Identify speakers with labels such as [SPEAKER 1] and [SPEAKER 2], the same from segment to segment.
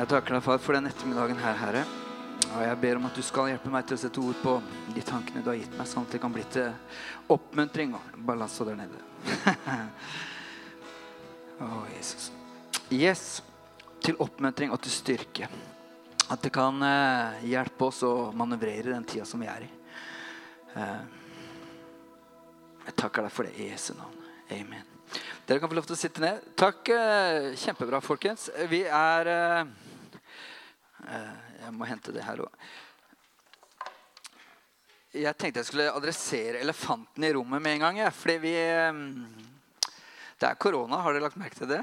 [SPEAKER 1] Jeg takker deg, far, for den ettermiddagen her, Herre. Og jeg ber om at du skal hjelpe meg til å sette ord på de tankene du har gitt meg, sånn at det kan bli til oppmuntring og balanse der nede. Å, Jesus. Yes. Til oppmuntring og til styrke. At det kan eh, hjelpe oss å manøvrere den tida som vi er i. Eh, jeg takker deg for det i Jesu navn. Amen. Dere kan få lov til å sitte ned. Takk. Eh, kjempebra, folkens. Vi er eh, Jeg må hente det her òg. Jeg tenkte jeg skulle adressere elefanten i rommet med en gang. Ja, fordi vi eh, Det er korona. Har dere lagt merke til det?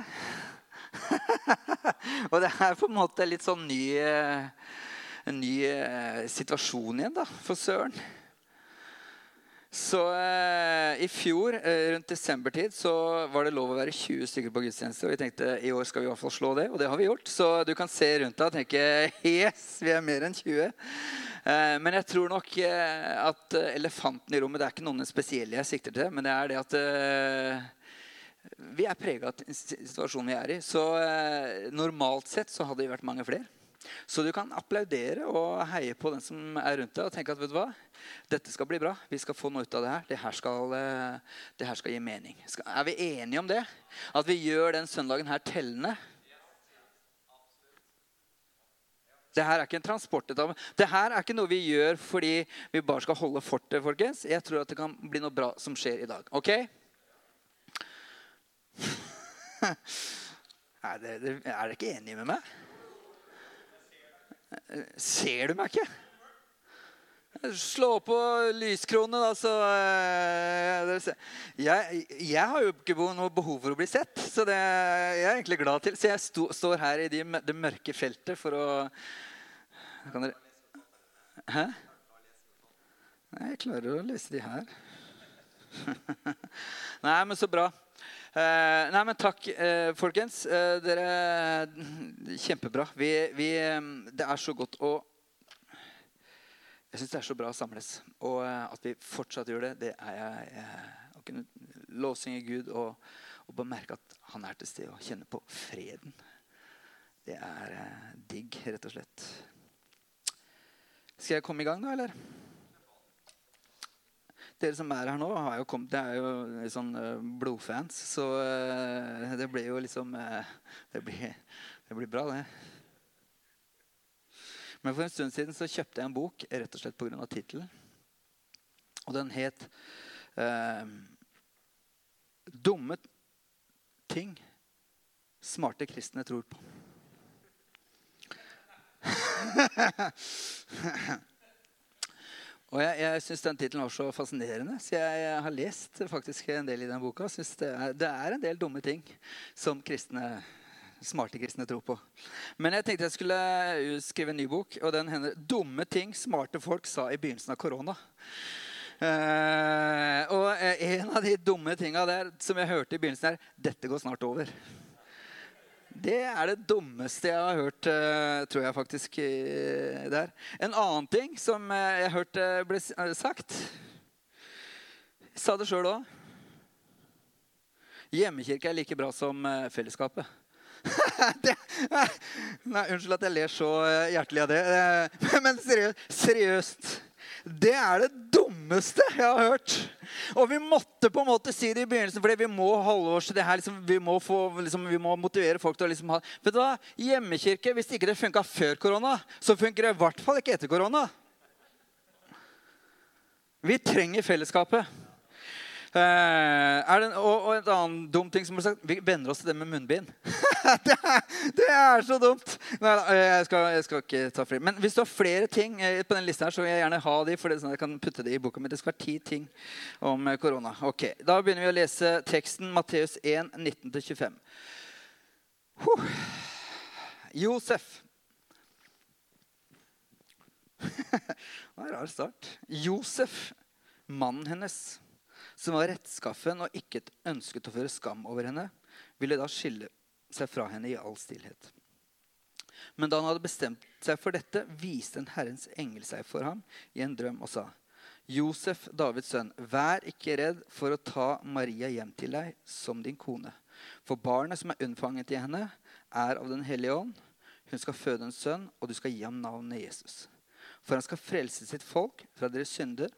[SPEAKER 1] Og det er på en måte litt sånn ny, eh, ny eh, situasjon igjen, da, for Søren. Så eh, I fjor eh, rundt desembertid så var det lov å være 20 stykker på gudstjeneste. Og vi tenkte i år skal vi i hvert fall slå det, og det har vi gjort. Så du kan se rundt deg og tenke yes, vi er mer enn 20. Eh, men jeg tror nok eh, at elefanten i rommet Det er ikke noen spesielle jeg sikter til, men det er det at eh, vi er prega av situasjonen vi er i. Så eh, normalt sett så hadde vi vært mange flere. Så du kan applaudere og heie på den som er rundt deg, og tenke at vet du hva, dette skal bli bra. Vi skal få noe ut av det her. Det her skal, eh, det her skal gi mening. Er vi enige om det? At vi gjør den søndagen her tellende? Det her er ikke en transportetappe. Det her er ikke noe vi gjør fordi vi bare skal holde fortet. folkens. Jeg tror at det kan bli noe bra som skjer i dag. Ok? Er dere ikke enige med meg? Ser du meg ikke? Slå på lyskronene, da, så uh, jeg, jeg, har jo ikke noe behov for å bli sett, så det jeg er egentlig glad til. Så jeg sto, står her i de, det mørke feltet for å Kan dere Hæ? Nei, jeg klarer å lese de her. Nei, men så bra. Uh, nei, men takk, uh, folkens. Uh, dere Kjempebra. Vi, vi, det er så godt å Jeg syns det er så bra å samles. Og at vi fortsatt gjør det, det er jeg, jeg Å kunne lovsynge Gud og, og bare merke at han er til stede og kjenne på freden. Det er digg, rett og slett. Skal jeg komme i gang, da, eller? Dere som er her nå, har jo kommet, det er jo sånn blodfans. Så uh, det blir jo liksom uh, det, blir, det blir bra, det. Men for en stund siden så kjøpte jeg en bok rett og slett pga. tittelen. Og den het eh, 'Dumme ting smarte kristne tror på'. Og Jeg, jeg syns den tittelen var så fascinerende, så jeg, jeg, har lest faktisk en del i den boka. Synes det er, det er en del dumme ting som kristne, smarte kristne tror på. Men jeg tenkte jeg skulle skrive en ny bok, og den hender 'Dumme ting smarte folk sa i begynnelsen av korona'. Uh, og en av de dumme tinga som jeg hørte i begynnelsen, er 'Dette går snart over'. Det er det dummeste jeg har hørt, tror jeg faktisk. der. En annen ting som jeg hørte ble sagt Jeg sa det sjøl òg. Hjemmekirke er like bra som fellesskapet. det, nei, unnskyld at jeg ler så hjertelig av det. Men seriøst det er det dummeste jeg har hørt. Og vi måtte på en måte si det i begynnelsen, fordi vi må holde oss til det her. Liksom, vi, må få, liksom, vi, må motivere folk til å liksom ha Vet du hva? Hjemmekirke, hvis ikke det funka før korona, så funker det i hvert fall ikke etter korona. Vi trenger fellesskapet. Uh, det, og, og, en annen dum ting som ble sagt Vi venner oss til det med munnbind. det, er, det, er, så dumt! Nei, jeg, skal, jeg, skal, ikke ta flere. Men hvis du har flere ting eh, på den lista, her, så vil jeg gjerne ha de. for det, sånn jeg kan putte det i boka mi. Det skal være ti ting om eh, korona. Ok, Da begynner vi å lese teksten Matteus 1, 19-25. Huh. Josef. det var en rar start. Josef, mannen hennes som var rettskaffen og ikke ønsket å føre skam over henne, ville da skille seg fra henne i all stillhet. Men da han hadde bestemt seg for dette, viste en Herrens engel seg for ham i en drøm og sa:" Josef, Davids sønn, vær ikke redd for å ta Maria hjem til deg som din kone. For barnet som er unnfanget i henne, er av Den hellige ånd. Hun skal føde en sønn, og du skal gi ham navnet Jesus. For han skal frelse sitt folk fra deres synder.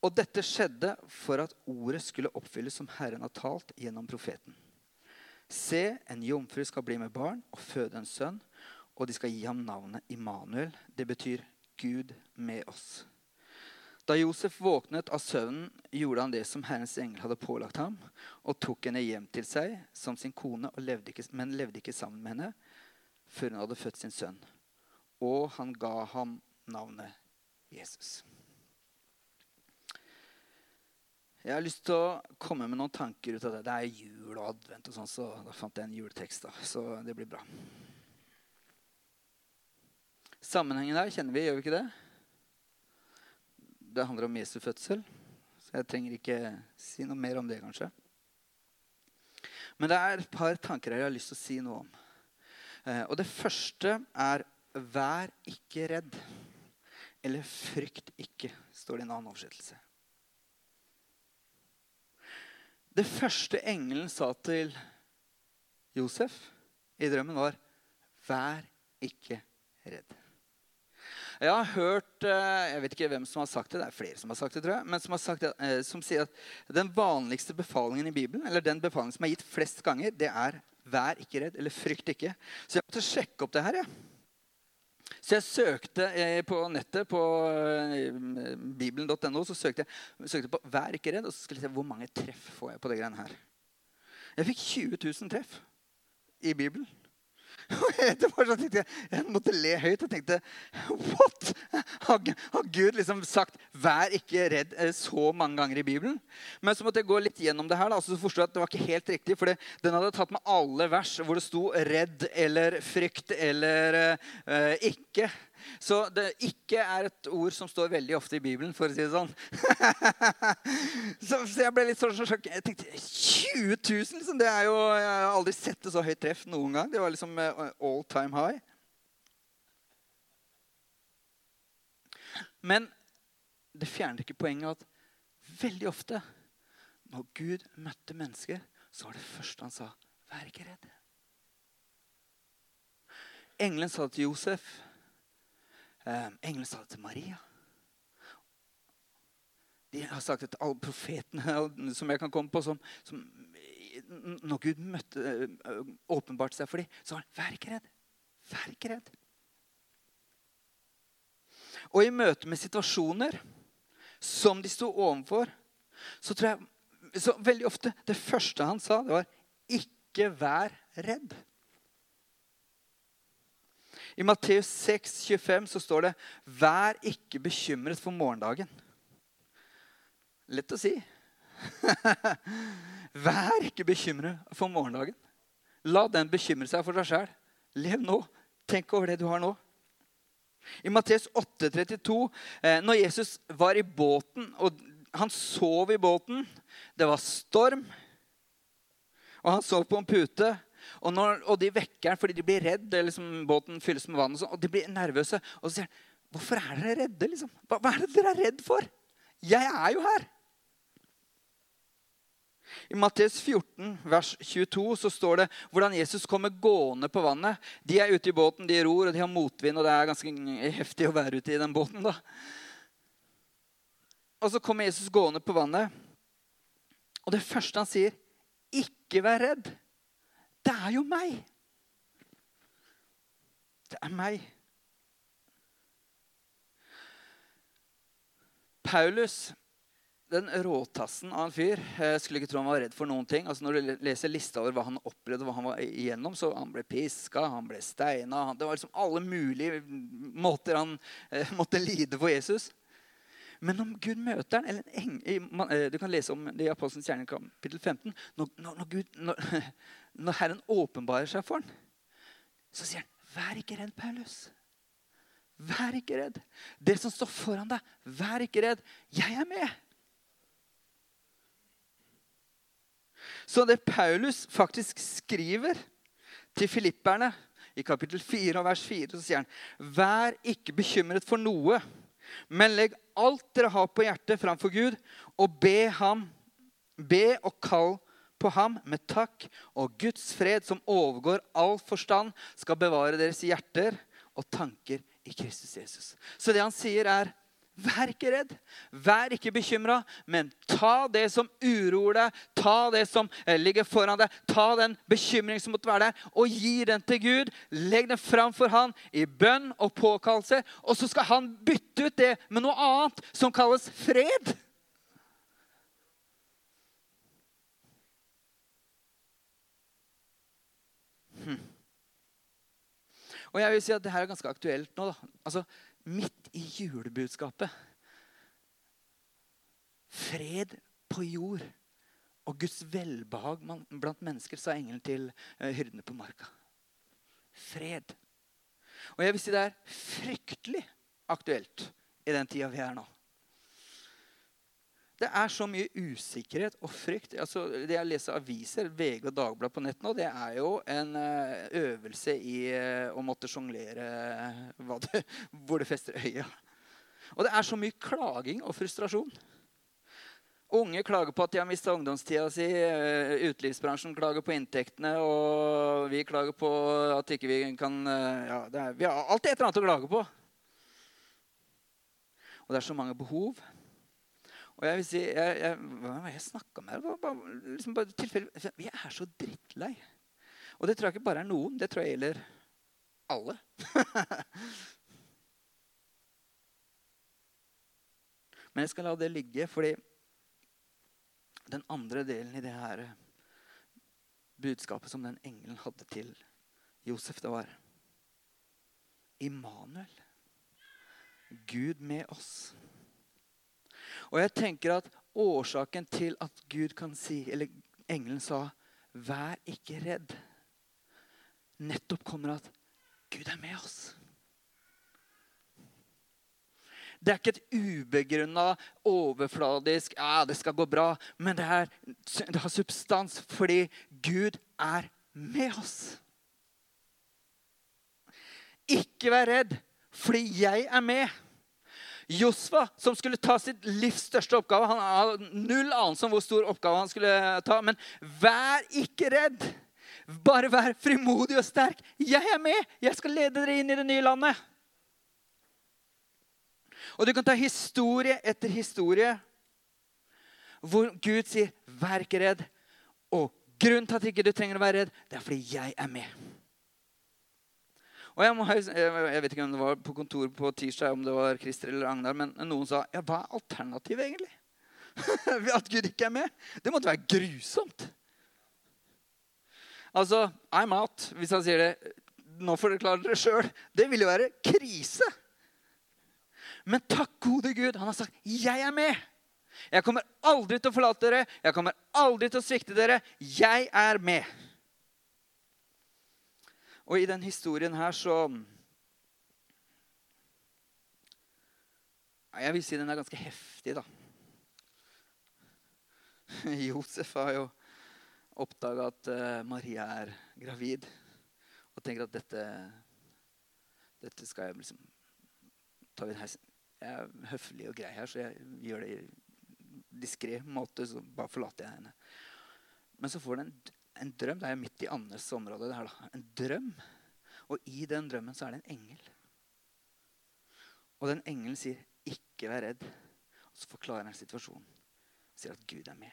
[SPEAKER 1] Og dette skjedde for at ordet skulle oppfylles som Herren har talt gjennom profeten. Se, en jomfru skal bli med barn og føde en sønn, og de skal gi ham navnet Immanuel. Det betyr Gud med oss. Da Josef våknet av søvnen, gjorde han det som Herrens engel hadde pålagt ham, og tok henne hjem til seg som sin kone, levde ikke, men levde ikke sammen med henne før hun hadde født sin sønn. Og han ga ham navnet Jesus. Jeg har lyst til å komme med noen tanker ut av det. Det er jul og advent, og sånn, så da fant jeg en juletekst. da, Så det blir bra. Sammenhengen der kjenner vi, gjør vi ikke det? Det handler om Jesu fødsel. Så jeg trenger ikke si noe mer om det, kanskje. Men det er et par tanker her jeg har lyst til å si noe om. Eh, og det første er 'vær ikke redd'. Eller 'frykt ikke', står det i en annen oversettelse. Det første engelen sa til Josef i drømmen, var 'Vær ikke redd'. Jeg har hørt eh, Jeg vet ikke hvem som har sagt det. Det er flere som har sagt det, tror jeg. Men som, det, eh, som sier at den vanligste befalingen i Bibelen, eller den befalingen som er gitt flest ganger, det er 'vær ikke redd' eller 'frykt ikke'. Så jeg måtte sjekke opp det her. Ja. Så jeg søkte eh, på nettet, på bibelen.no, så søkte jeg søkte på 'vær ikke redd', og så skulle jeg se hvor mange treff får jeg på det greiene her. Jeg fikk 20 000 treff i Bibelen. jeg, jeg måtte le høyt og tenkte What? Har, Gud liksom sagt 'vær ikke redd' eh, så mange ganger i Bibelen? Men så måtte jeg gå litt gjennom det her, da, så forstod jeg at det var ikke helt riktig. For den hadde tatt med alle vers hvor det sto 'redd' eller 'frykt' eller uh, 'ikke'. Så det ikke er et ord som står veldig ofte i Bibelen, for å si det sånn. så, så, jeg ble litt sånn sjokkert. Jeg tenkte 20 000? Liksom. Det er jo, jeg har aldri sett det så høyt treff noen gang. Det var liksom eh, all time high. Men det fjerner ikke poenget at veldig ofte når Gud møtte mennesker, så var det første han sa, 'Vær ikke redd'. Engelen sa til Josef. Um, engelen sa det til Maria. De har sagt til alle profetene som jeg kan komme på, som, som når Gud møtte, åpenbart åpenbarte seg for dem, så var han 'Vær ikke redd. Vær ikke redd'. Og i møte med situasjoner som de sto overfor, så tror jeg så veldig ofte det første han sa, det var 'ikke vær redd'. I Matteus 6, 25 så står det 'Vær ikke bekymret for morgendagen'. Lett å si. Vær ikke bekymret for morgendagen. La den bekymre seg for deg sjæl. Lev nå. Tenk over det du har nå. I Matteus 8,32, eh, når Jesus var i båten, og han sov i båten Det var storm, og han sov på en pute. Og, når, og de vekker han fordi de blir redd, liksom, båten fylles med vann, og, sånt, og de blir nervøse. Og så sier han, 'Hvorfor er dere redde?' Liksom? Hva, hva er det dere er redd for? Jeg er jo her. I Matteus 14, vers 22, så står det hvordan Jesus kommer gående på vannet. De er ute i båten, de ror, og de har motvind, og det er ganske heftig å være ute i den båten. da. Og så kommer Jesus gående på vannet, og det første han sier, 'Ikke vær redd'. Det er jo meg. Det er meg. Paulus den råtassen av en fyr. Jeg skulle ikke tro han var redd for noen ting. Altså Når du leser lista over hva han opplevde, hva han var igjennom, så han ble piska, han ble steina Det var liksom alle mulige måter han eh, måtte lide for Jesus. Men om Gud møter han, en eh, Du kan lese om det i Apostelens gjerning kapittel 15. Når, når, Gud, når, når Herren åpenbarer seg for ham, så sier han, 'Vær ikke redd, Paulus'. Vær ikke redd. Det som står foran deg, vær ikke redd. Jeg er med. Så det Paulus faktisk skriver til filipperne i kapittel 4 og vers 4, så sier han Vær ikke bekymret for noe, men legg alt dere har på hjertet, framfor Gud, og be ham, be og kall på ham med takk, og Guds fred, som overgår all forstand, skal bevare deres hjerter og tanker i Kristus Jesus. Så det han sier, er Vær ikke redd, vær ikke bekymra, men ta det som uroer deg, ta det som eh, ligger foran deg, ta den bekymring som måtte være der, og gi den til Gud. Legg den fram for han i bønn og påkallelse, og så skal han bytte ut det med noe annet som kalles fred. Og jeg vil si at det her er ganske aktuelt nå. da. Altså, midt i julebudskapet. Fred på jord og Guds velbehag blant mennesker, sa engelen til eh, hyrdene på marka. Fred. Og jeg vil si det er fryktelig aktuelt i den tida vi er nå. Det er så mye usikkerhet og frykt. Altså, det Jeg leser aviser, VG og Dagbladet på nett nå, det er jo en uh, øvelse i uh, å måtte sjonglere uh, hvor det fester øya. Og det er så mye klaging og frustrasjon. Unge klager på at de har mista ungdomstida si. Utelivsbransjen klager på inntektene. Og vi klager på at ikke vi kan ja, er, Vi har alltid et eller annet å klage på. Og det er så mange behov. Og jeg vil si, jeg, jeg, Hva var det jeg snakka med? Bare, bare, liksom bare. Vi er så drittlei. Og det tror jeg ikke bare er noen. Det tror jeg gjelder alle. Men jeg skal la det ligge, fordi den andre delen i det her budskapet som den engelen hadde til Josef, det var Immanuel. Gud med oss. Og jeg tenker at årsaken til at Gud kan si, eller engelen sa, 'Vær ikke redd', nettopp kommer at Gud er med oss. Det er ikke et ubegrunna, overfladisk ja, 'det skal gå bra', men det, er, det har substans fordi Gud er med oss. Ikke vær redd, fordi jeg er med. Josfa, som skulle ta sitt livs største oppgave Han har null anelse om hvor stor oppgave han skulle ta. Men vær ikke redd. Bare vær frimodig og sterk. Jeg er med. Jeg skal lede dere inn i det nye landet. Og du kan ta historie etter historie hvor Gud sier, 'Vær ikke redd'. Og grunnen til at ikke du trenger å være redd, det er fordi jeg er med. Og jeg, må, jeg, vet ikke om det var på kontoret på tirsdag om det var Christer eller Agnar, men noen sa ja, hva er alternativet egentlig? At Gud ikke er med? Det måtte være grusomt. Altså, I'm out, hvis han sier det. Nå får dere klare dere sjøl. Det ville jo være krise. Men takk gode Gud, han har sagt 'Jeg er med'. Jeg kommer aldri til å forlate dere. Jeg kommer aldri til å svikte dere. Jeg er med. Og i den historien her så Jeg vil si den er ganske heftig, da. Josef har jo oppdaga at uh, Maria er gravid, og tenker at dette, dette skal jeg liksom ta ved her. Jeg er høflig og grei her, så jeg gjør det i diskré måte. Så bare forlater jeg henne. Men så får hun en drøm. Det er jo midt i Annes område. det her da. En drøm. Og i den drømmen så er det en engel. Og den engelen sier, 'Ikke vær redd'. Og så forklarer han situasjonen. Sier at Gud er med.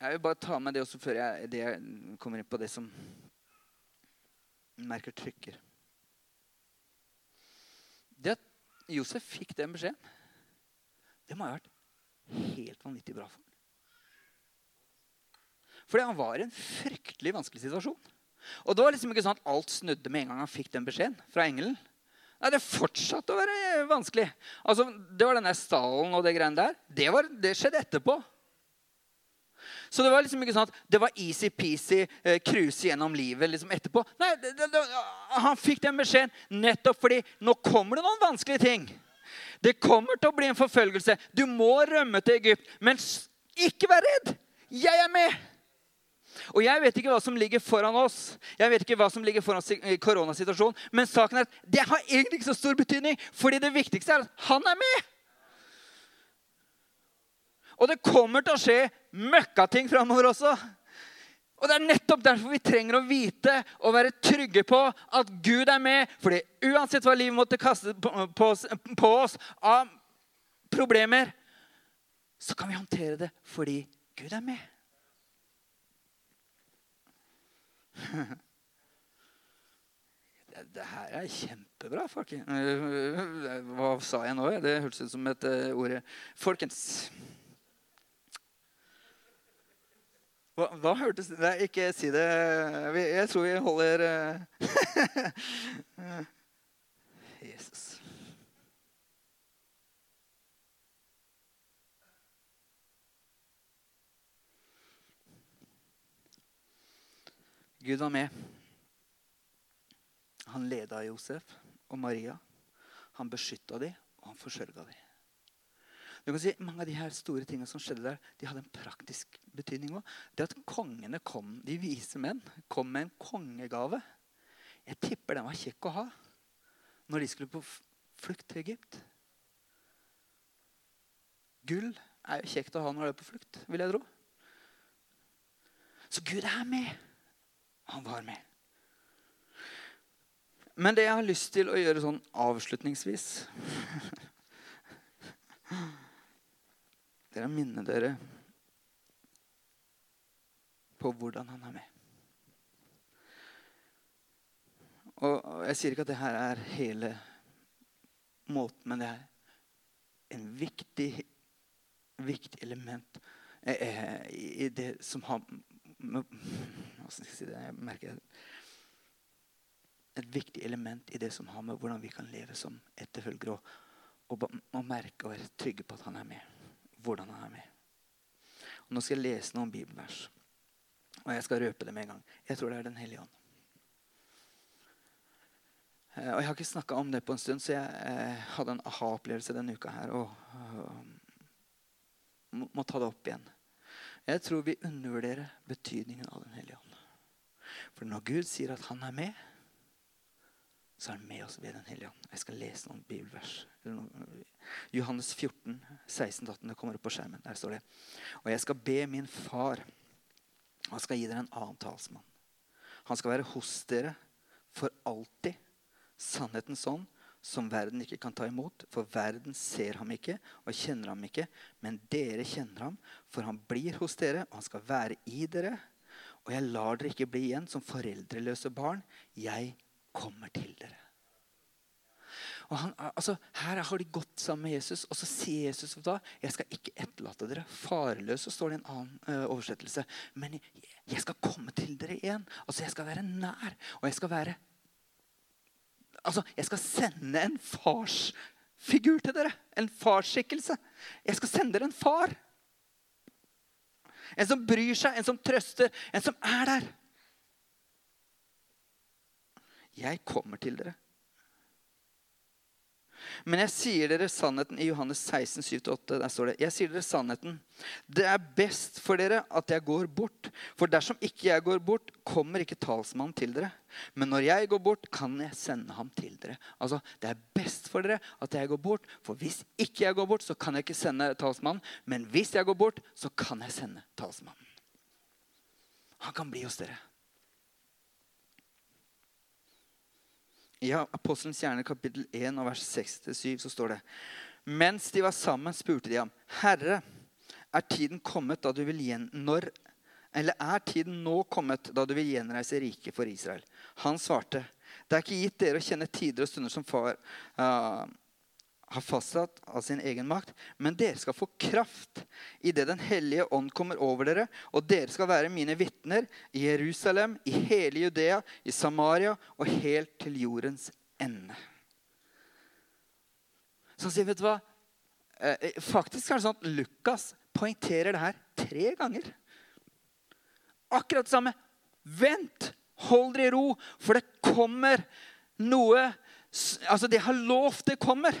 [SPEAKER 1] Jeg vil bare ta med det også før jeg, det jeg kommer inn på det som merker trykker. Det at Josef fikk den beskjeden, det må ha vært helt vanvittig bra for ham. Fordi han var i en fryktelig vanskelig situasjon. Og det var liksom ikke sånn at alt snudde med en gang han fikk den beskjeden fra engelen. Nei, Det fortsatte å være vanskelig. Altså, Det var den der stallen og det greiene der. Det, var, det skjedde etterpå. Så det var liksom ikke sånn at det var easy-peasy eh, gjennom livet liksom etterpå. Nei, det, det, Han fikk den beskjeden nettopp fordi nå kommer det noen vanskelige ting. Det kommer til å bli en forfølgelse. Du må rømme til Egypt. Men ikke vær redd! Jeg er med! Og Jeg vet ikke hva som ligger foran oss, Jeg vet ikke hva som ligger foran koronasituasjonen, men saken er at det har egentlig ikke så stor betydning, fordi det viktigste er at han er med. Og det kommer til å skje møkkating framover også. Og Det er nettopp derfor vi trenger å vite og være trygge på at Gud er med. Fordi uansett hva livet måtte kaste på, på, på oss av problemer, så kan vi håndtere det fordi Gud er med. Det, her er kjempebra, folkens. Hva sa jeg nå? Det hørtes ut som et uh, ord. Folkens. Hva, hva hørtes Nei, ikke si det. Jeg tror vi holder uh, Jesus. Gud var med. Han leda Josef og Maria. Han beskytta dem, og han forsørga dem. Du kan si, Mange av de her store tingene som skjedde der, de hadde en praktisk betydning òg. Det at kongene kom, de vise menn kom med en kongegave. Jeg tipper den var kjekk å ha når de skulle på flukt til Egypt. Gull er jo kjekt å ha når du er på flukt, vil jeg tro. Så Gud er med. Han var med. Men det jeg har lyst til å gjøre sånn avslutningsvis Det er å minne dere på hvordan han er med. Og Jeg sier ikke at det her er hele måten, men det er en viktig, viktig element eh, eh, i det som har Åssen skal jeg si det, jeg merker det. et viktig element i det som har med hvordan vi kan leve som etterfølgere. Og, og, og, merke og være trygge på at han er med. Hvordan han er med. Og Nå skal jeg lese noen bibelvers. Og jeg skal røpe det med en gang. Jeg tror det er Den hellige ånd. Eh, og Jeg har ikke snakka om det på en stund, så jeg eh, hadde en aha-opplevelse denne uka her. Og, må, må ta det opp igjen. Jeg tror vi undervurderer betydningen av Den hellige ånd. For når Gud sier at han er med, så er han med oss ved Den hellige ånd. Jeg skal lese noen bibelvers. Johannes 14, 16-18. Det kommer opp på skjermen. Der står det. Og jeg skal be min far. Han skal gi dere en annen talsmann. Han skal være hos dere for alltid. Sannhetens ånd, som verden ikke kan ta imot. For verden ser ham ikke og kjenner ham ikke. Men dere kjenner ham, for han blir hos dere, og han skal være i dere. Og jeg lar dere ikke bli igjen som foreldreløse barn. Jeg kommer til dere. Og han, altså, her har de gått sammen med Jesus, og så sier Jesus da, jeg skal ikke etterlate dere farløse. står det i en annen uh, oversettelse. Men jeg skal komme til dere igjen. Altså, Jeg skal være nær. Og jeg skal være Altså, jeg skal sende en farsfigur til dere. En farsskikkelse. Jeg skal sende dere en far. En som bryr seg, en som trøster, en som er der. Jeg kommer til dere. Men jeg sier dere sannheten i Johannes 16, 7-8. Der står det Jeg sier dere sannheten. Det er best for dere at jeg går bort. For dersom ikke jeg går bort, kommer ikke talsmannen til dere. Men når jeg går bort, kan jeg sende ham til dere. Altså, Det er best for dere at jeg går bort. For hvis ikke jeg går bort, så kan jeg ikke sende talsmannen. Men hvis jeg går bort, så kan jeg sende talsmannen. Han kan bli hos dere. I Apostelens hjerne kapittel 1 vers 6-7 så står det Mens de var sammen, spurte de ham, Herre, er tiden kommet da du vil gjen... Når, eller er tiden nå kommet da du vil gjenreise riket for Israel? Han svarte, det er ikke gitt dere å kjenne tider og stunder som far uh, har fastsatt av sin egen makt. Men dere skal få kraft idet Den hellige ånd kommer over dere. Og dere skal være mine vitner i Jerusalem, i hele Judea, i Samaria og helt til jordens ende. Så sier, vet du hva? Eh, eh, faktisk er det sånn at Lukas poengterer det her tre ganger. Akkurat det samme. Vent! Hold dere i ro, for det kommer noe Altså, det har lovt, det kommer.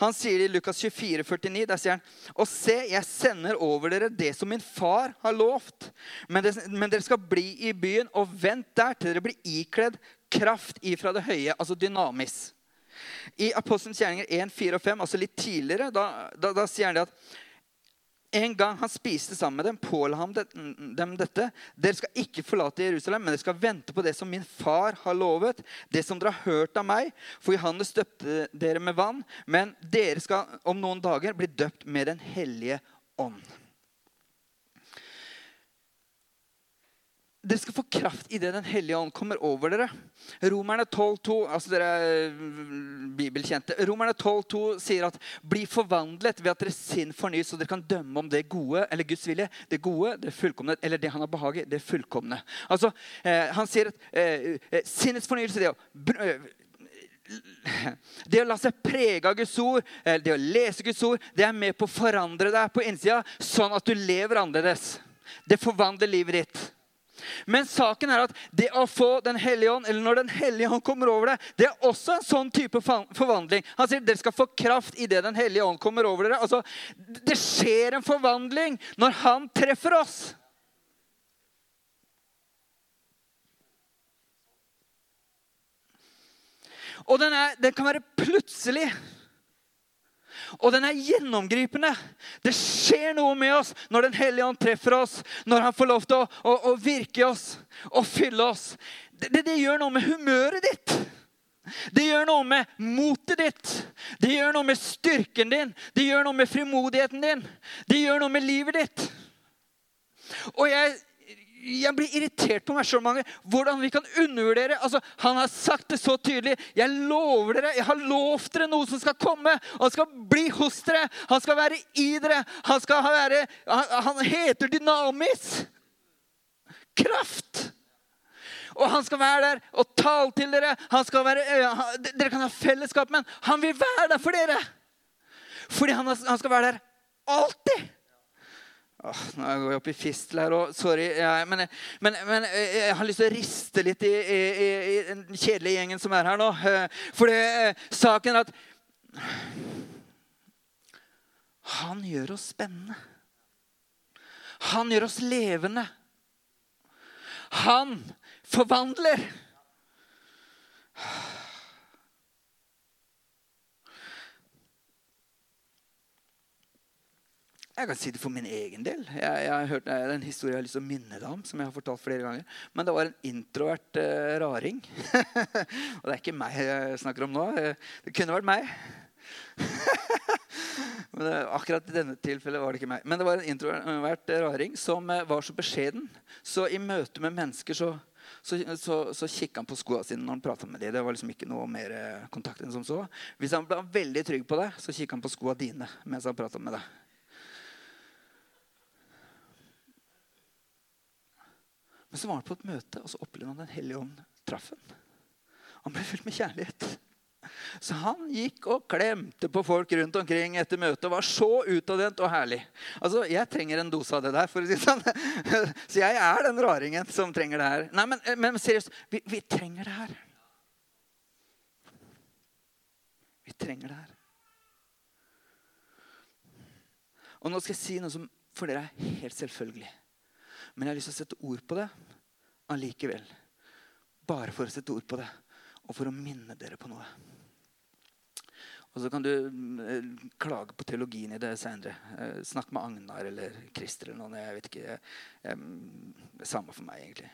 [SPEAKER 1] Han sier i Lukas 24, 49, der sier han, Og se, jeg sender over dere det som min far har lovt. Men, det, men dere skal bli i byen, og vent der til dere blir ikledd kraft ifra det høye, altså dynamis. I Apostelens gjerninger 1, 4 og 5, altså litt tidligere, da, da, da sier han det at en gang han spiste sammen med dem, påla han dem dette. Dere skal ikke forlate Jerusalem, men dere skal vente på det som min far har lovet. Det som dere har hørt av meg. For Johannes døpte dere med vann, men dere skal om noen dager bli døpt med Den hellige ånd. Dere skal få kraft idet Den hellige ånd kommer over dere. Romerne 12,2 altså dere er bibelkjente, Romerne 12,2 sier at 'bli forvandlet ved at deres sinn fornyes', så dere kan dømme om det gode eller Guds vilje. Det gode, det fullkomne, eller det han har behag i, det fullkomne. Altså, eh, Han sier at eh, eh sinnets fornyelse det å eh, det å la seg prege av Guds ord, det å lese Guds ord, det er med på å forandre deg på innsida, sånn at du lever annerledes. Det forvandler livet ditt. Men saken er at det å få Den hellige ånd, eller når Den hellige ånd kommer over deg, det er også en sånn type forvandling. Han sier dere skal få kraft idet Den hellige ånd kommer over dere. Altså, Det skjer en forvandling når han treffer oss. Og den, er, den kan være plutselig. Og den er gjennomgripende. Det skjer noe med oss når Den hellige ånd treffer oss, når han får lov til å, å, å virke oss og fylle oss. Det, det, det gjør noe med humøret ditt. Det gjør noe med motet ditt. Det gjør noe med styrken din. Det gjør noe med frimodigheten din. Det gjør noe med livet ditt. Og jeg jeg blir irritert på meg sjøl mange hvordan vi kan undervurdere. Altså, han har sagt det så tydelig. Jeg lover dere, jeg har lovt dere noe som skal komme. Han skal bli hos dere. Han skal være i dere. Han, skal være, han, han heter dynamis. Kraft. Og han skal være der og tale til dere. Være, dere kan ha fellesskap, men han vil være der for dere. Fordi han, han skal være der alltid. Åh, nå går jeg opp i fistel her òg. Sorry. Jeg, men, men, men, jeg har lyst til å riste litt i, i, i, den kjedelige gjengen som er her nå. Eh, for eh, saken er at Han gjør oss spennende. Han gjør oss levende. Han forvandler. Jeg kan si det for min egen del. Jeg, jeg har hørt, det er en historie jeg har lyst til å minne deg om. som jeg har fortalt flere ganger. Men det var en introvert uh, raring. og det er ikke meg jeg snakker om nå. Det kunne vært meg. Men det, akkurat i denne tilfellet var det ikke meg. Men det var en introvert raring som uh, var så beskjeden. Så i møte med mennesker så, så, så, så kikka han på skoene sine når han prata med dem. Det var liksom ikke noe mer uh, kontakt enn som så. Hvis han ble veldig trygg på deg, så kikka han på skoene dine mens han prata med deg. Men så var han på et møte, og så opplevde han Den hellige ånd traff ham. Han ble fylt med kjærlighet. Så han gikk og klemte på folk rundt omkring etter møtet og var så utadvendt og herlig. Altså, Jeg trenger en dose av det der. for å si sånn. Så jeg er den raringen som trenger det her. Nei, Men, men seriøst, vi, vi trenger det her. Vi trenger det her. Og nå skal jeg si noe som for dere er helt selvfølgelig. Men jeg har lyst til å sette ord på det allikevel. Bare for å sette ord på det, og for å minne dere på noe. Og så kan du eh, klage på teologien i det seinere. Eh, snakk med Agnar eller Christer eller noen. Jeg vet ikke. Jeg, jeg, samme for meg, egentlig.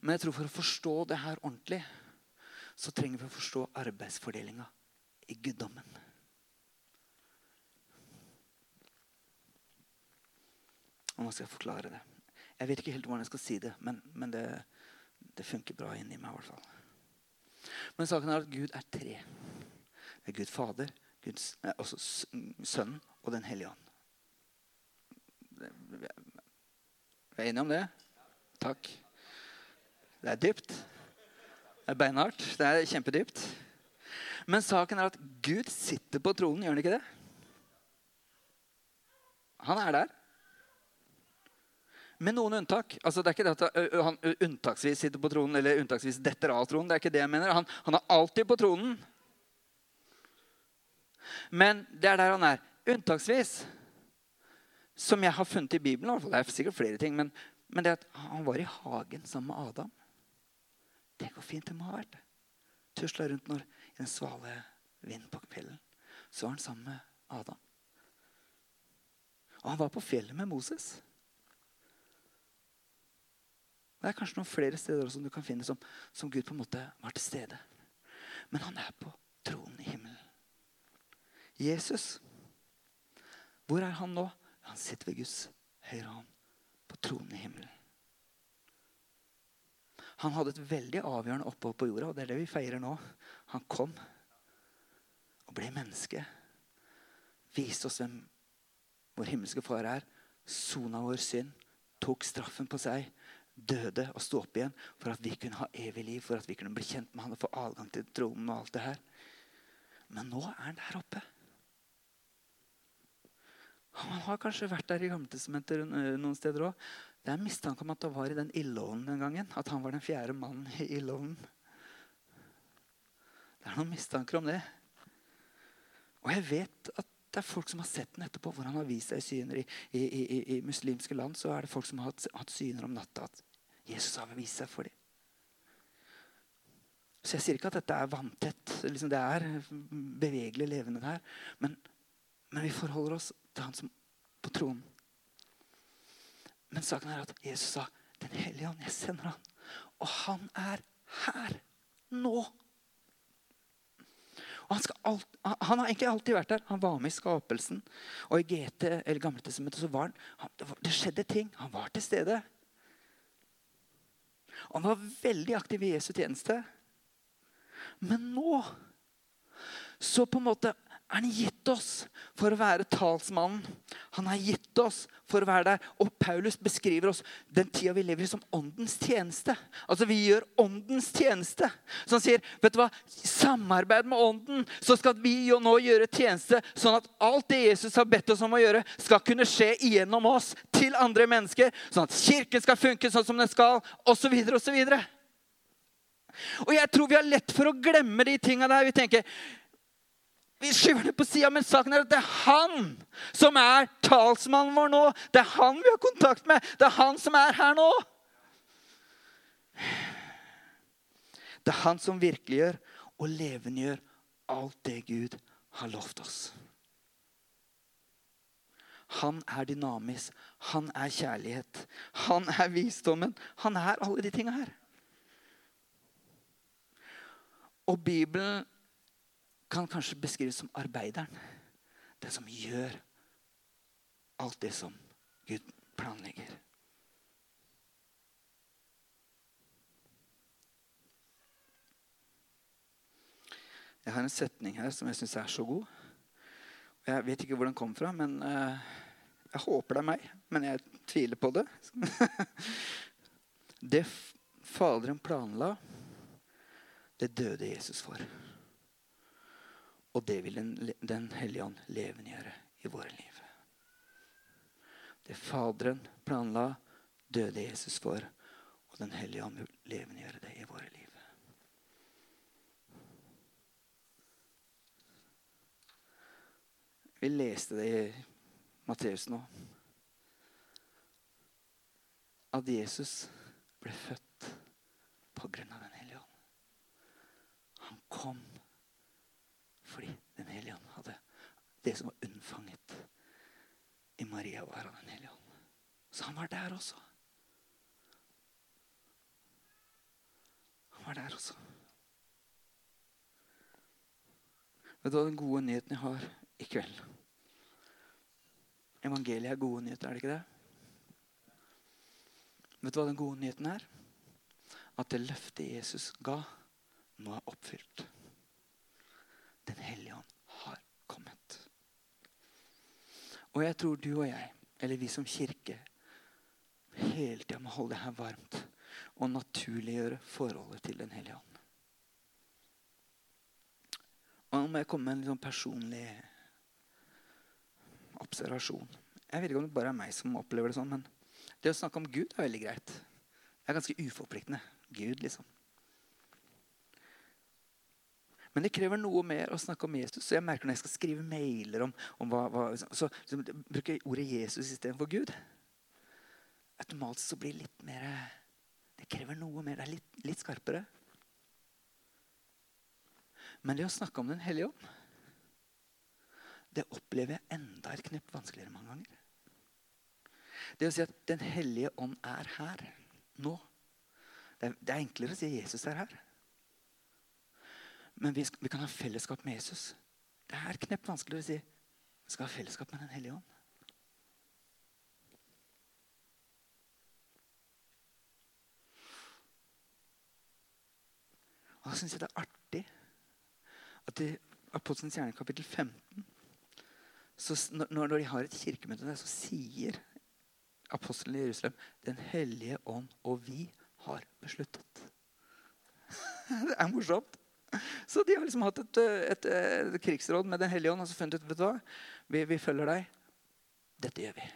[SPEAKER 1] Men jeg tror for å forstå det her ordentlig, så trenger vi å forstå arbeidsfordelinga i guddommen. Og nå skal forklare det. Jeg vet ikke helt hvordan jeg skal si det, men, men det, det, funker bra inni meg. i hvert fall. Men saken er at Gud er tre. Det er Gud Fader, Guds, eh, også Sønnen og Den hellige ånd. Vi er enige om det? Takk. Det er dypt. Det er beinhardt. Det er kjempedypt. Men saken er at Gud sitter på tronen, gjør han ikke det? Han er der. Med noen unntak. Altså, det er ikke det at han unntaksvis sitter på tronen eller unntaksvis detter av tronen. Det er ikke det jeg mener. Han, han er alltid på tronen. Men det er der han er. Unntaksvis. Som jeg har funnet i Bibelen. Det er sikkert flere ting, men, men det at han var i hagen sammen med Adam. Tenk hvor fint det må ha vært. Tusla rundt når, i den svale vinden på kvelden. Så var han sammen med Adam. Og han var på fjellet med Moses. Det er kanskje noen flere steder også du kan finne som, som Gud på en måte var til stede. Men han er på tronen i himmelen. Jesus, hvor er han nå? Han sitter ved Guds høyre hånd på tronen i himmelen. Han hadde et veldig avgjørende opphold på jorda, og det er det vi feirer nå. Han kom og ble menneske. Viste oss hvem vår himmelske far er. Sona vår synd. Tok straffen på seg. Døde og sto opp igjen for at vi kunne ha evig liv, for at vi kunne bli kjent med han og få adgang til tronen og alt det her. Men nå er han der oppe. Han har kanskje vært der i Gammeltestamentet eh, noen steder òg. Det er mistanke om at han var i den ildovnen den gangen. At han var den fjerde mannen i ildovnen. Det er noen mistanker om det. Og jeg vet at det er folk som har sett den etterpå, hvor han har vist seg syner. I, i, i, i muslimske land så er det folk som har hatt, hatt syner om natta. At Jesus har vist seg for dem. Så jeg sier ikke at dette er vanntett. Liksom det er bevegelig levende der. Men, men vi forholder oss til han som på tronen. Men saken er at Jesus sa, 'Den hellige ånd, jeg sender han.' Og han er her nå. Og han, alt, han, har egentlig alltid vært der. Han var med i skapelsen. Og i GT, eller Gamle testamentet så var han, han det skjedde ting. Han var til stede. Han var veldig aktiv i Jesu tjeneste. Men nå så på en måte er han gitt oss for å være talsmannen. Han har gitt oss for å være der. Og Paulus beskriver oss den tida vi lever i, som åndens tjeneste. Altså Vi gjør åndens tjeneste. Så han sier, vet du hva, samarbeid med ånden, så skal vi jo nå gjøre tjeneste, sånn at alt det Jesus har bedt oss om å gjøre, skal kunne skje igjennom oss til andre mennesker. Sånn at kirken skal funke sånn som den skal, osv. osv. Og jeg tror vi har lett for å glemme de tinga der. Vi tenker vi skyver det på sida, men saken er at det er han som er talsmannen vår nå. Det er han vi har kontakt med. Det er han som er her nå. Det er han som virkeliggjør og levendegjør alt det Gud har lovt oss. Han er dynamisk. Han er kjærlighet. Han er visdommen. Han er alle de tinga her. Og Bibelen kan kanskje beskrives som arbeideren. Den som gjør alt det som Gud planlegger. Jeg har en setning her som jeg syns er så god. Jeg vet ikke hvor den kom fra, men uh, jeg håper det er meg. Men jeg tviler på det. det Faderen planla, det døde Jesus for. Og det vil Den, den hellige ånd levendegjøre i våre liv. Det Faderen planla, døde Jesus for. Og Den hellige ånd vil levendegjøre det i våre liv. Vi leste det i Matteus nå. At Jesus ble født på grunn av Den hellige ånd. Han kom fordi Den hellige ånd hadde det som var unnfanget i Maria, var av Den hellige ånd. Så han var der også. Han var der også. Vet du hva den gode nyheten jeg har i kveld? Evangeliet er gode nyheter, er det ikke det? Vet du hva den gode nyheten er? At det løftet Jesus ga, nå er oppfylt. Den hellige ånd har kommet. Og jeg tror du og jeg, eller vi som kirke, hele tida må holde det her varmt og naturliggjøre forholdet til Den hellige ånd. Og nå må jeg komme med en sånn personlig observasjon. Jeg vet ikke om det bare er meg som opplever det sånn, men det å snakke om Gud er veldig greit. Det er ganske uforpliktende. Gud, liksom. Men det krever noe mer å snakke om Jesus. Så jeg merker når jeg skal skrive mailer om, om hva, hva så, så, bruker jeg ordet Jesus istedenfor Gud. Automatisk så blir det litt mer Det krever noe mer. Det er litt, litt skarpere. Men det å snakke om Den hellige ånd, det opplever jeg enda et knepp vanskeligere mange ganger. Det å si at Den hellige ånd er her nå. Det er, det er enklere å si at Jesus er her. Men vi, vi, kan ha fellesskap med Jesus. Det er knepp vanskeligere å si vi skal ha fellesskap med Den hellige ånd. Og da syns jeg det er artig at i Apostelens kjerne, kapittel 15 så når, når de har et kirkemøte der, så sier apostelen i Jerusalem Den hellige ånd og vi har besluttet. det er morsomt. Så de har liksom hatt et, et, et, krigsråd med Den hellige ånd og så funnet ut vet du hva? Vi, vi følger deg. Dette gjør vi.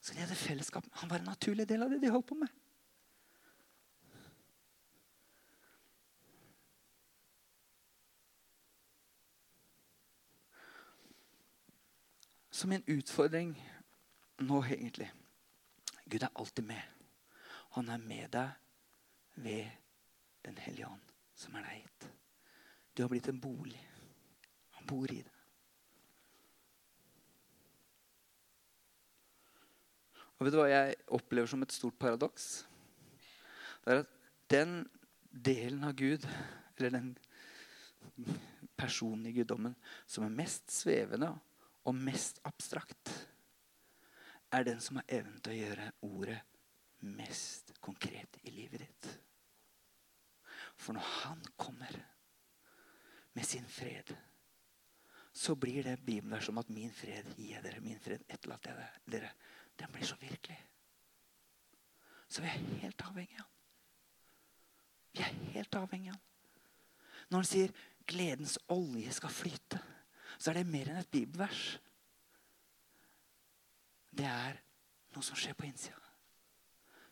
[SPEAKER 1] Så de hadde fellesskap. Han var en naturlig del av det de holdt på med. Så min utfordring nå, egentlig Gud er alltid med. Han er med deg ved Den hellige ånd, som er deg gitt. Du har blitt en bolig. Han bor i det. Og vet du hva jeg opplever som et stort paradoks? Det er at den delen av Gud, eller den personen i guddommen, som er mest svevende og mest abstrakt, er den som har evnen til å gjøre ordet mest konkret i livet. For når han kommer med sin fred, så blir det bibelvers som at 'min fred gir jeg dere', 'min fred etterlater jeg dere', den blir så virkelig. Så vi er helt avhengige av han. Vi er helt avhengige av han. Når han sier 'gledens olje skal flyte', så er det mer enn et bibelvers. Det er noe som skjer på innsida.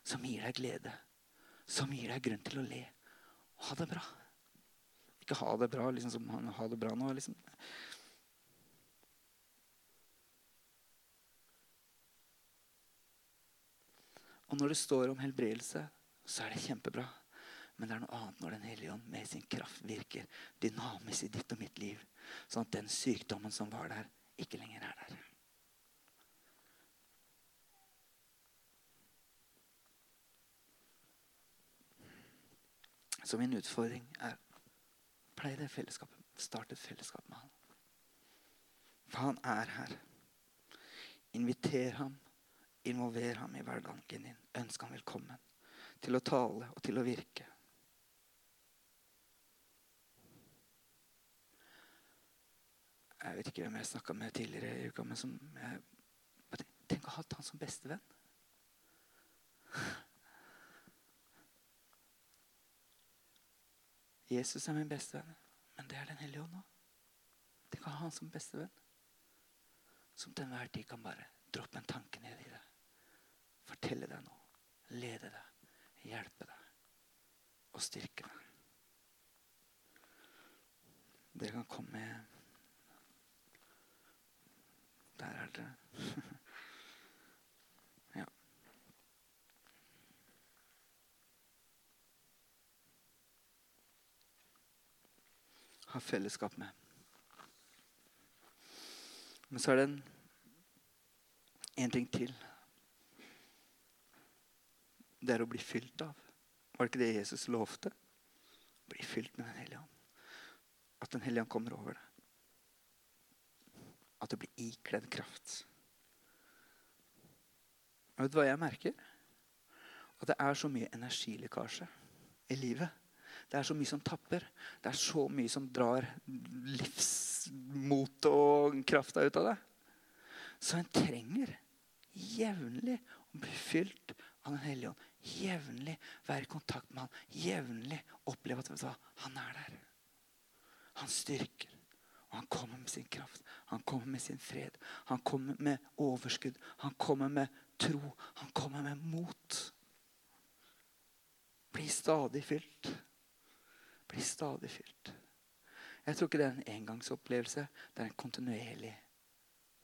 [SPEAKER 1] Som gir deg glede. Som gir deg grunn til å le ha det bra. Ikke ha det bra liksom som ha det bra nå. liksom. Og når det står om helbredelse, så er det kjempebra. Men det er noe annet når Den hellige ånd med sin kraft virker dynamisk i ditt og mitt liv. Sånn at den sykdommen som var der, ikke lenger er der. Så min utfordring er plei det fellesskapet. Start et fellesskap med han. For han er her. Inviter ham. Involver ham i hverdagen din. Ønsk ham velkommen til å tale og til å virke. Jeg vet ikke hvem jeg snakka med tidligere i uka, men som jeg, Tenk å ha hatt han som bestevenn. Jesus er min bestevenn, men det er Den hellige ånd òg. Tenk å ha han som bestevenn. Som til enhver tid kan bare droppe en tanke ned i deg. Fortelle deg noe. Lede deg. Hjelpe deg. Og styrke deg. Dere kan komme der er dere. Ha fellesskap med. Men så er det en, en ting til. Det er å bli fylt av. Var det ikke det Jesus lovte? Bli fylt med Den hellige ånd. At Den hellige ånd kommer over deg at du blir ikledd kraft. Vet du hva jeg merker? At det er så mye energilekkasje i livet. Det er så mye som tapper. Det er så mye som drar livsmotet og krafta ut av deg. Så en trenger jevnlig å bli fylt av Den hellige ånd. Jevnlig være i kontakt med han. Jevnlig oppleve at hva, han er der. Han styrker. Og han kommer med sin kraft. Han kommer med sin fred. Han kommer med overskudd. Han kommer med tro. Han kommer med mot. Bli stadig fylt. Bli stadig fylt. Jeg tror ikke det er en engangsopplevelse. Det er en kontinuerlig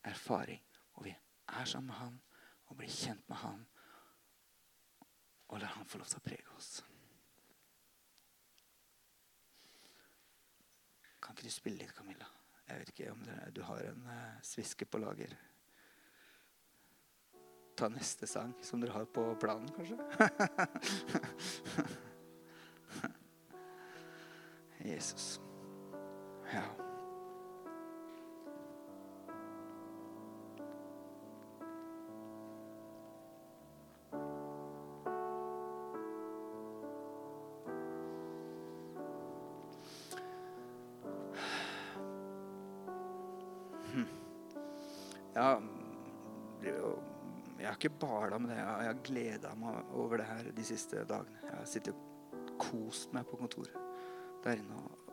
[SPEAKER 1] erfaring. Hvor vi er sammen med han og blir kjent med han. Og lar han få lov til å prege oss. Kan ikke du spille litt, Camilla? Jeg vet ikke om du har en uh, sviske på lager. ta neste sang som dere har på planen, kanskje? Jesus. Ja. Ja, jeg har ikke bala med det. Jeg har gleda meg over det her de siste dagene. Jeg har sittet og kost meg på kontoret der inne og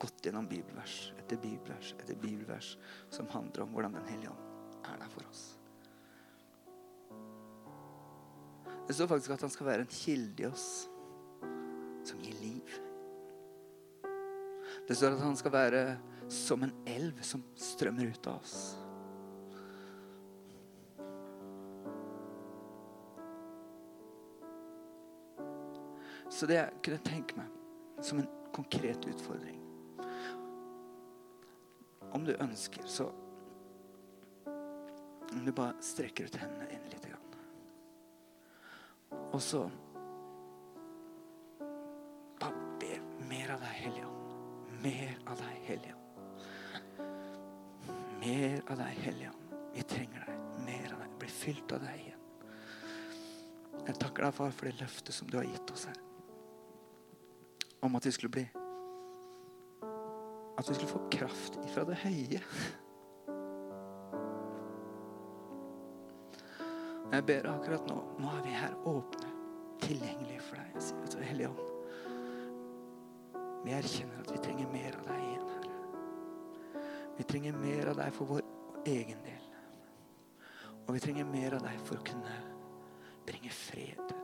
[SPEAKER 1] gått gjennom bibelvers etter bibelvers etter bibelvers som handler om hvordan Den hellige ånd er der for oss. Det står faktisk at han skal være en kilde i oss som gir liv. Det står at han skal være som en elv som strømmer ut av oss. Så det jeg kunne tenke meg som en konkret utfordring Om du ønsker, så Om du bare strekker ut hendene inn litt. Og så Bare be mer av deg, Hellige Ånd. Mer av deg, Hellige Ånd. Mer av deg, Hellige Ånd. Vi trenger deg. Mer av deg. Bli fylt av deg igjen. Jeg takker deg, far, for det løftet som du har gitt oss her om at vi skulle bli At vi skulle få kraft ifra det høye. Jeg ber akkurat nå Nå er vi her åpne, tilgjengelige for deg. Sier, du, Hellige Ånd, vi erkjenner at vi trenger mer av deg igjen, Herre. Vi trenger mer av deg for vår egen del. Og vi trenger mer av deg for å kunne bringe fred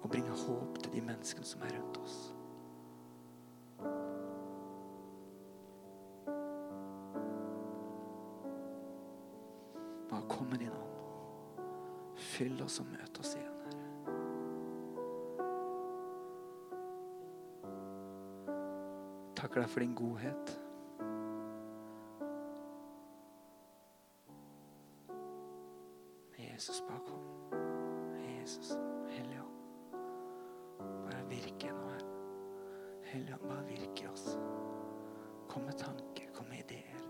[SPEAKER 1] og bringe håp til de menneskene som er rundt oss. Oss og møt oss igjen, Herre. Takker deg for din godhet. Jesus, bare kom. Jesus, Hellige Ånd. Bare virke nå her. Hellige Ånd, bare virke i oss. Kom med tanker, kom med ideer.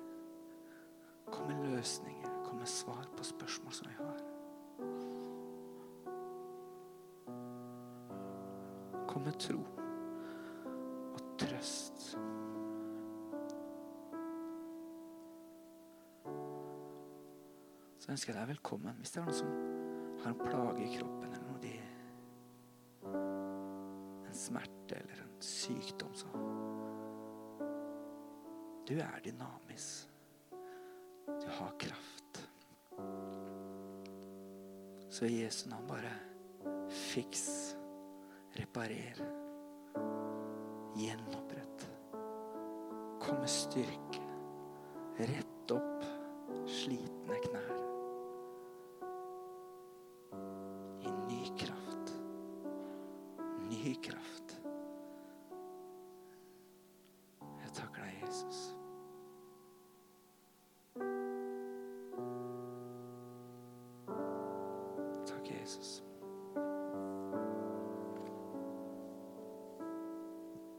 [SPEAKER 1] Kom med løsninger, kom med svar på spørsmål som vi har. Tro og trøst. Så ønsker jeg deg velkommen hvis det er noen som har en plage i kroppen eller noe en smerte eller en sykdom. Så du er dynamisk. Du har kraft. Så i Jesu navn bare fiks Reparer. Gjenopprett. Kom med styrke. Rett